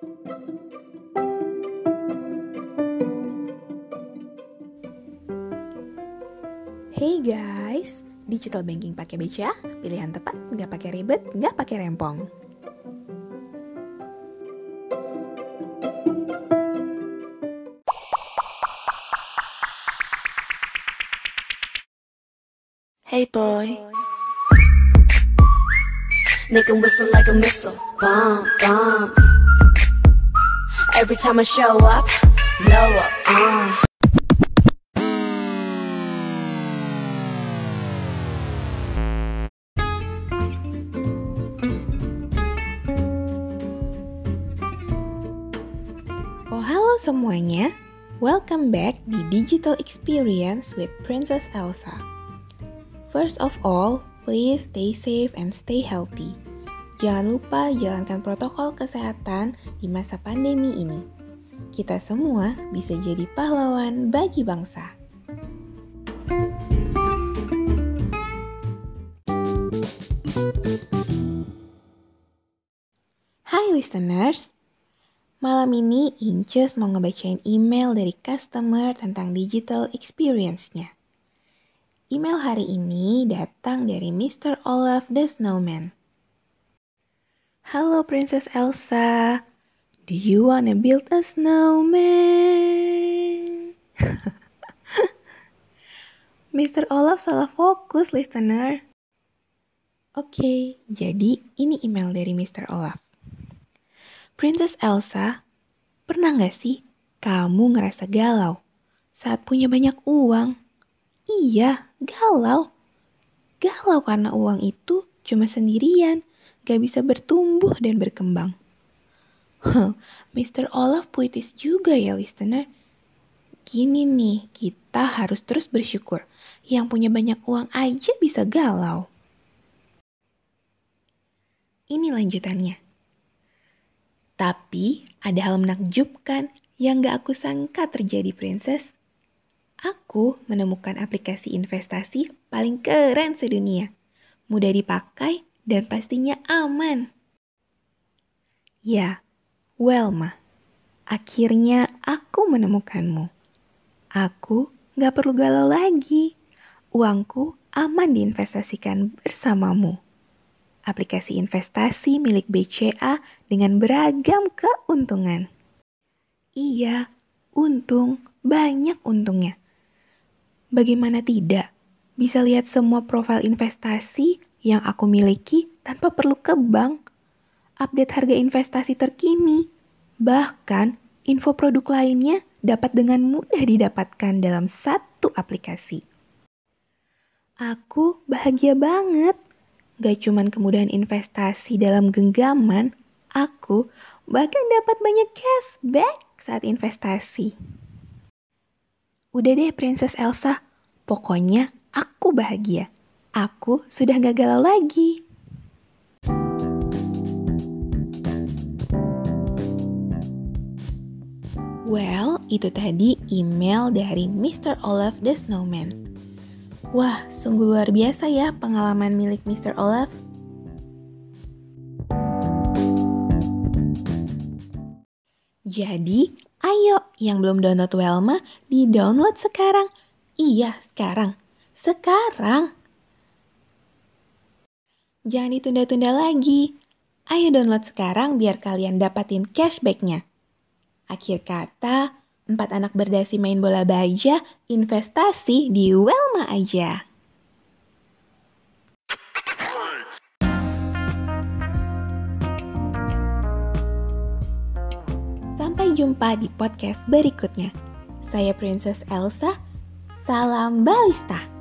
Hey guys, digital banking pakai BCA, pilihan tepat, nggak pakai ribet, nggak pakai rempong. Hey boy. Make him whistle like a missile. Bomb, bomb. Every time I show up, blow up. Uh. Oh halo semuanya, welcome back di Digital Experience with Princess Elsa. First of all, please stay safe and stay healthy. Jangan lupa jalankan protokol kesehatan di masa pandemi ini. Kita semua bisa jadi pahlawan bagi bangsa. Hai listeners, Malam ini Inces mau ngebacain email dari customer tentang digital experience-nya. Email hari ini datang dari Mr. Olaf the Snowman. Halo Princess Elsa, do you wanna build a snowman? Mr. Olaf salah fokus listener. Oke, jadi ini email dari Mr. Olaf. Princess Elsa, pernah nggak sih kamu ngerasa galau saat punya banyak uang? Iya, galau. Galau karena uang itu cuma sendirian, gak bisa bertumbuh dan berkembang. Huh, Mr. Olaf puitis juga ya listener. Gini nih, kita harus terus bersyukur. Yang punya banyak uang aja bisa galau. Ini lanjutannya. Tapi ada hal menakjubkan yang gak aku sangka terjadi, Princess. Aku menemukan aplikasi investasi paling keren sedunia. Mudah dipakai dan pastinya aman. Ya, Welma. Akhirnya aku menemukanmu. Aku gak perlu galau lagi. Uangku aman diinvestasikan bersamamu aplikasi investasi milik BCA dengan beragam keuntungan. Iya, untung, banyak untungnya. Bagaimana tidak? Bisa lihat semua profil investasi yang aku miliki tanpa perlu ke bank. Update harga investasi terkini. Bahkan, info produk lainnya dapat dengan mudah didapatkan dalam satu aplikasi. Aku bahagia banget Gak cuman kemudahan investasi dalam genggaman, aku bahkan dapat banyak cashback saat investasi. Udah deh Princess Elsa, pokoknya aku bahagia. Aku sudah gak galau lagi. Well, itu tadi email dari Mr. Olaf the Snowman. Wah, sungguh luar biasa ya pengalaman milik Mr. Olaf. Jadi, ayo yang belum download Welma, di-download sekarang. Iya, sekarang. Sekarang. Jangan ditunda-tunda lagi. Ayo download sekarang biar kalian dapatin cashbacknya. Akhir kata, Empat anak berdasi main bola baja, investasi di Welma aja. Sampai jumpa di podcast berikutnya. Saya Princess Elsa. Salam balista.